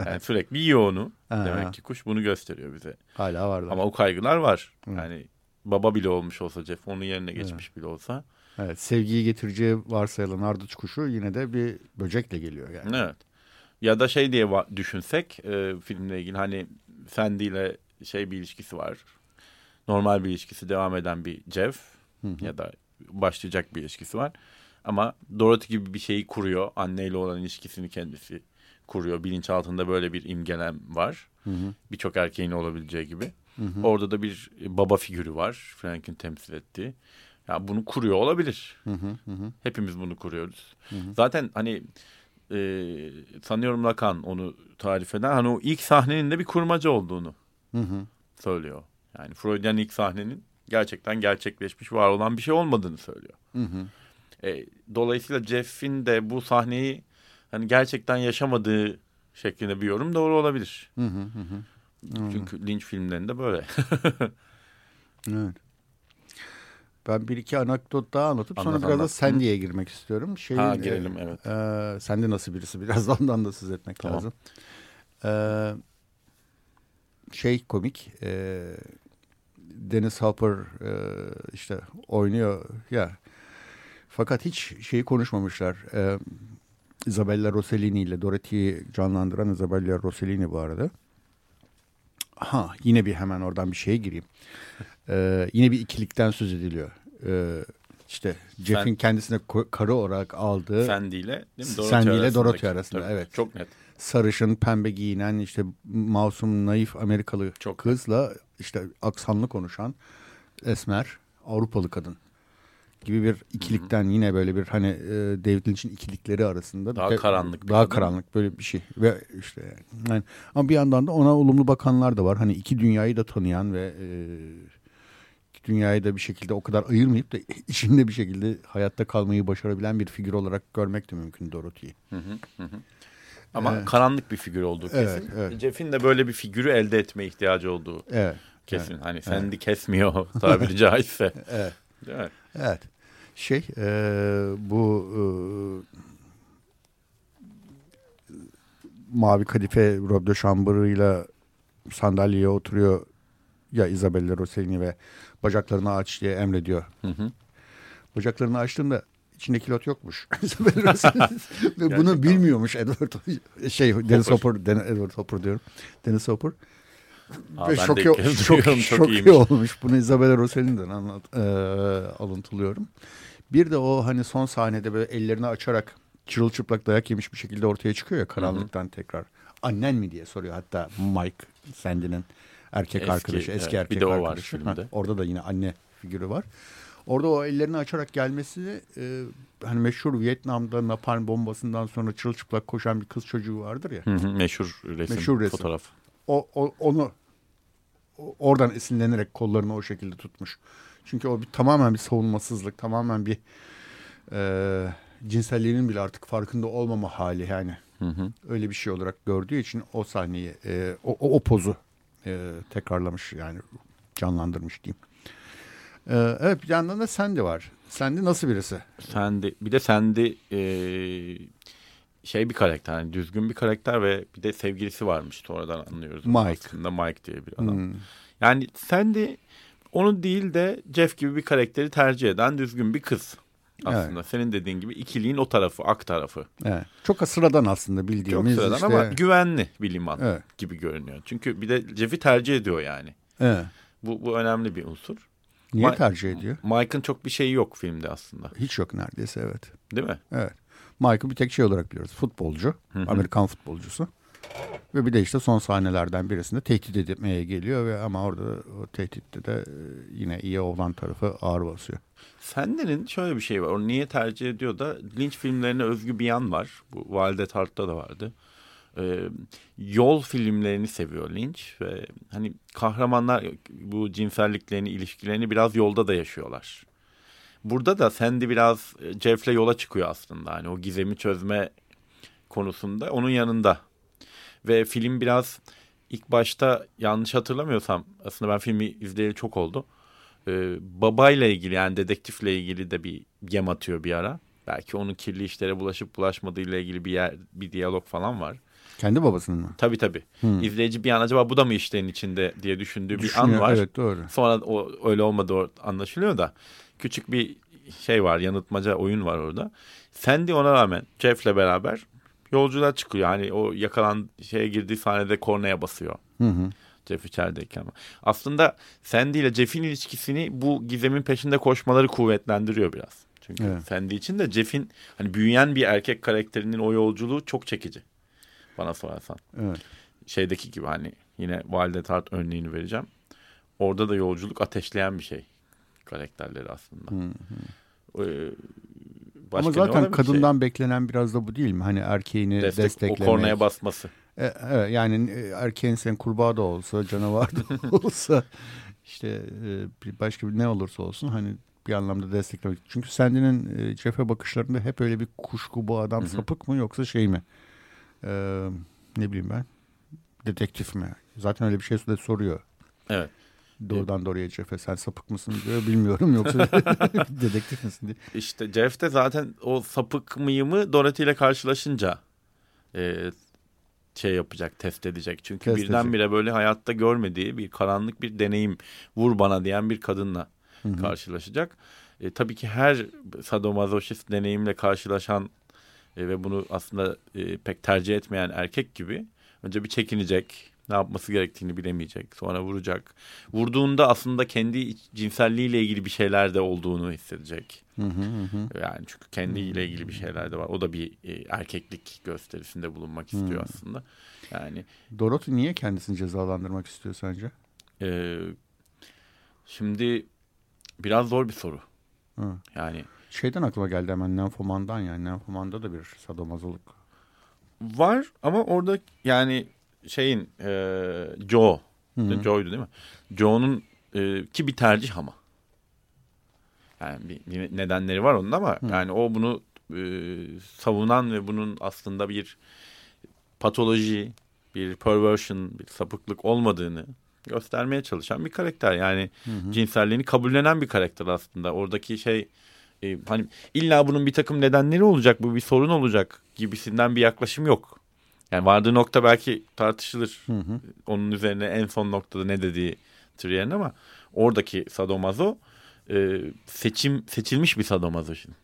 Yani sürekli yiyor onu. Aha. Demek ki kuş bunu gösteriyor bize. Hala varlar. Ama o kaygılar var. Hı. Yani baba bile olmuş olsa Jeff onun yerine geçmiş bile olsa. Evet, sevgiyi getireceği varsayılan ardıç kuşu yine de bir böcekle geliyor yani. Evet. Ya da şey diye düşünsek e, filmle ilgili hani Sandy ile şey bir ilişkisi var. Normal bir ilişkisi devam eden bir Jeff Hı hı. ya da başlayacak bir ilişkisi var. Ama Dorothy gibi bir şeyi kuruyor. Anneyle olan ilişkisini kendisi kuruyor. Bilinçaltında böyle bir imgelem var. Birçok erkeğin olabileceği gibi. Hı hı. Orada da bir baba figürü var. Frank'in temsil ettiği. Ya bunu kuruyor olabilir. Hı hı. Hı. Hepimiz bunu kuruyoruz. Hı hı. Zaten hani e, sanıyorum Lacan onu tarif eden hani o ilk sahnenin de bir kurmaca olduğunu Hı hı. söylüyor. Yani Freudian ilk sahnenin gerçekten gerçekleşmiş var olan bir şey olmadığını söylüyor. Hı hı. E, dolayısıyla Jeff'in de bu sahneyi hani gerçekten yaşamadığı şeklinde bir yorum doğru olabilir. Hı hı. Hı. Çünkü Lynch filmlerinde böyle. Evet. Ben bir iki anekdot daha anlatıp sonra Anlat, biraz da anlat. Sandy'ye girmek istiyorum. Şeyin, Ha girelim evet. E, Sandy nasıl birisi? Biraz da ondan da söz etmek Tamam. lazım. E, şey komik. E, Dennis Hopper e, işte oynuyor ya. Fakat hiç şeyi konuşmamışlar. E, Isabella Rossellini ile Dorothy'yi canlandıran Isabella Rossellini bu arada. Ha yine bir hemen oradan bir şeye gireyim. Ee, yine bir ikilikten söz ediliyor. Ee, işte Jeff'in kendisine karı olarak aldığı Sandy ile değil mi? Sandy ile arasındaki. Dorothy arasında, Tabii, evet. Çok net. sarışın pembe giyinen işte masum naif Amerikalı Çok. kızla işte aksanlı konuşan esmer Avrupalı kadın gibi bir ikilikten yine böyle bir hani e, David Lynch'in ikilikleri arasında Daha de- karanlık bir daha karanlık böyle bir şey ve işte yani, ama bir yandan da ona olumlu bakanlar da var hani iki dünyayı da tanıyan ve e, dünyayı da bir şekilde o kadar ayırmayıp da içinde bir şekilde hayatta kalmayı başarabilen bir figür olarak görmek de mümkün Dorothy'yi. Ama Evet. karanlık bir figür olduğu kesin. Evet, evet. Jeff'in de böyle bir figürü elde etme ihtiyacı olduğu Evet. kesin. Hani Sandy kesmiyor tabiri caizse. Evet. Mi? Evet. Şey e, bu e, mavi kadife Rob de Chamber'ıyla sandalyeye oturuyor ya Isabella Rossellini ve bacaklarını aç diye emrediyor. Hı hı. Bacaklarını açtığında içinde kilot yokmuş. Ve bunu bilmiyormuş Edward şey Dennis Hopper, Den- Edward Hopper diyorum. Dennis Hopper. Aa, Ve şok, şok, duyuyorum, şok, çok iyiymiş. olmuş. Bunu Isabella Rossellini'den anlat, e, alıntılıyorum. Bir de o hani son sahnede böyle ellerini açarak çırılçıplak dayak yemiş bir şekilde ortaya çıkıyor ya karanlıktan tekrar. Annen mi diye soruyor hatta Mike Sandy'nin erkek Eski, arkadaşı, eski evet. erkek Bir de o var filmde. Ha, orada da yine anne figürü var. Orada o ellerini açarak gelmesi e, hani meşhur Vietnam'da napalm bombasından sonra çırılçıplak koşan bir kız çocuğu vardır ya. Hı hı, Meşhur resim, Meşhur resim. fotoğraf. o, o- onu oradan esinlenerek kollarını o şekilde tutmuş. Çünkü o bir tamamen bir savunmasızlık, tamamen bir e, cinselliğinin bile artık farkında olmama hali yani. Hı hı. Öyle bir şey olarak gördüğü için o sahneyi, e, o, o, o pozu e, tekrarlamış yani canlandırmış diyeyim. E, evet bir yandan da Sandy var. Sandy nasıl birisi? Sandy, bir de Sandy eee, şey bir karakter, yani düzgün bir karakter ve bir de sevgilisi varmış sonradan anlıyoruz. Mike. Aslında Mike diye bir adam. Hmm. Yani Sandy onu değil de Jeff gibi bir karakteri tercih eden düzgün bir kız. Aslında senin dediğin gibi ikiliğin o tarafı, ak tarafı. Evet. Çok sıradan aslında Çok bildiğimiz sıradan işte. ama güvenli bir liman Evet. gibi görünüyor. Çünkü bir de Jeff'i tercih ediyor yani. Evet. Bu, bu önemli bir unsur. Niye Ma- tercih ediyor? Mike'ın çok bir şeyi yok filmde aslında. Hiç yok neredeyse evet. Değil mi? Evet. Michael bir tek şey olarak biliyoruz. Futbolcu. Amerikan futbolcusu. Ve bir de işte son sahnelerden birisinde tehdit etmeye geliyor ve ama orada o tehditte de e, yine iyi oğlan tarafı ağır basıyor. Sandy'nin şöyle bir şey var. Onu niye tercih ediyor da Lynch filmlerine özgü bir yan var. Bu Valide Tart'ta da vardı. Ee, yol filmlerini seviyor Lynch ve hani kahramanlar bu cinselliklerini, ilişkilerini biraz yolda da yaşıyorlar. Burada da Sandy biraz e, Jeff'le yola çıkıyor aslında. Hani o gizemi çözme konusunda onun yanında. Ve film biraz ilk başta yanlış hatırlamıyorsam aslında ben filmi izleyeli çok oldu. Ee, babayla ilgili yani dedektifle ilgili de bir gem atıyor bir ara. Belki onun kirli işlere bulaşıp bulaşmadığıyla ilgili bir yer, bir diyalog falan var. Kendi babasının mı? Tabii tabii. İzleyici bir an acaba bu da mı işlerin içinde diye düşündüğü bir an var. Evet doğru. Sonra o öyle olmadı anlaşılıyor da küçük bir şey var yanıltmaca oyun var orada. Sandy ona rağmen Jeff'le beraber yolculuğa çıkıyor. Yani o yakalan şeye girdiği sahnede kornaya basıyor. Hı hı. Jeff içerideyken. Aslında Sandy ile Jeff'in ilişkisini bu gizemin peşinde koşmaları kuvvetlendiriyor biraz. Çünkü Evet. Sandy için de Jeff'in hani büyüyen bir erkek karakterinin o yolculuğu çok çekici. Bana sorarsan. Evet. Şeydeki gibi hani yine Valide Tart örneğini vereceğim. Orada da yolculuk ateşleyen bir şey. Karakterleri aslında. Ee, başka Ama zaten kadından beklenen biraz da bu değil mi? Hani erkeğini şey, destek, o desteklemek. kornaya basması. E, evet, yani e, erkeğin sen kurbağa da olsa, canavar da olsa işte e, başka bir ne olursa olsun hani bir anlamda desteklemek. Çünkü Sandy'nin e, Jeff'e bakışlarında hep öyle bir kuşku bu adam sapık mı yoksa şey mi? E, ne bileyim ben. Detektif mi? Zaten öyle bir şey de soruyor. Evet. Doğrudan doğruya Jeff'e sen sapık mısın diyor bilmiyorum yoksa dedektif misin diye. İşte Jeff de zaten o sapık mıyımı Dorothy ile karşılaşınca e, şey yapacak, test edecek. Çünkü Test birdenbire böyle hayatta görmediği bir karanlık bir deneyim vur bana diyen bir kadınla Hı hı. karşılaşacak. E, tabii ki her sadomazoşist deneyimle karşılaşan e, ve bunu aslında e, pek tercih etmeyen erkek gibi önce bir çekinecek. Ne yapması gerektiğini bilemeyecek. Sonra vuracak. Vurduğunda aslında kendi cinselliğiyle ilgili bir şeyler de olduğunu hissedecek. Hı hı hı hı. Yani çünkü kendiyle ilgili bir şeyler de var. O da bir e, erkeklik gösterisinde bulunmak istiyor Hmm. aslında. Yani Dorothy niye kendisini cezalandırmak istiyor sence? e, şimdi biraz zor bir soru. Hı. Yani Şeyden aklıma geldi hemen Nymphomand'dan yani. Nymphomand'da da bir sadomazoluk. var ama orada yani şeyin e, Joe, Hı hı. Joe'ydu değil mi? Joe'nun e, ki bir tercih ama. Yani bir, bir nedenleri var onun ama Hı. yani o bunu e, savunan ve bunun aslında bir patoloji, bir perversion, bir sapıklık olmadığını göstermeye çalışan bir karakter. Yani Hı hı. cinselliğini kabullenen bir karakter aslında. Oradaki şey e, hani illa bunun bir takım nedenleri olacak, bu bir sorun olacak gibisinden bir yaklaşım yok. Yani vardığı nokta belki tartışılır. Hı hı. Onun üzerine en son noktada ne dediği Trier'in ama oradaki sadomazo e, seçim seçilmiş bir sadomazo şimdi.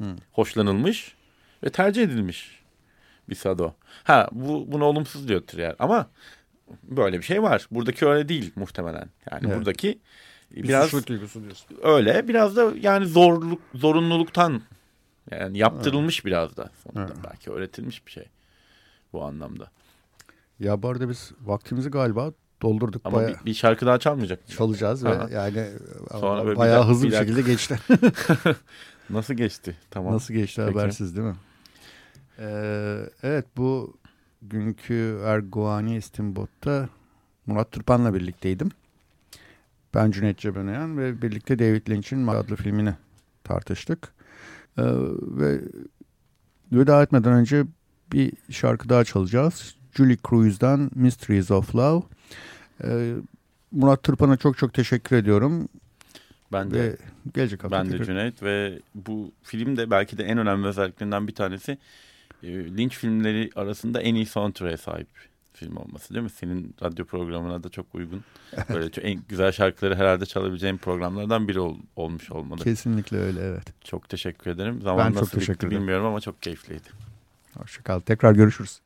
Hı. Hoşlanılmış ve tercih edilmiş bir sado. Ha bu bunu olumsuz diyor Trier ama böyle bir şey var. Buradaki öyle değil muhtemelen. Yani Evet. buradaki Bir biraz suçluluk duygusu diyorsun. öyle biraz da yani zorluk zorunluluktan yani yaptırılmış biraz da sonunda Evet. belki öğretilmiş bir şey bu anlamda. Ya bu arada biz vaktimizi galiba doldurduk. Ama bayağı bir, bir şarkı daha çalmayacak. çalacağız Aha. ve yani Sonra böyle bir bayağı dak- hızlı bir bir, şekilde geçti. Nasıl geçti? Tamam. Nasıl geçti Peki. habersiz değil mi? Ee, evet bu günkü Erguani İstimbot'ta Murat Turpan'la birlikteydim. Ben Cüneyt Cebenayan ve birlikte David Lynch'in adlı filmini tartıştık. Ee, ve veda etmeden önce bir şarkı daha çalacağız. Julie Cruise'dan Mysteries of Love. Ee, Murat Turpan'a çok çok teşekkür ediyorum. Ben de Ve gelecek hafta ben de Cüneyt ve bu film de belki de en önemli özelliklerinden bir tanesi e, Lynch filmleri arasında en iyi soundtrack'e sahip film olması değil mi? Senin radyo programına da çok uygun. Böyle çok en güzel şarkıları herhalde çalabileceğim programlardan biri ol- olmuş olmalı. Kesinlikle öyle evet. Çok teşekkür ederim. Zaman çok nasıl teşekkür bitti ederim. bilmiyorum ama çok keyifliydi. Hoşçakal. Tekrar görüşürüz.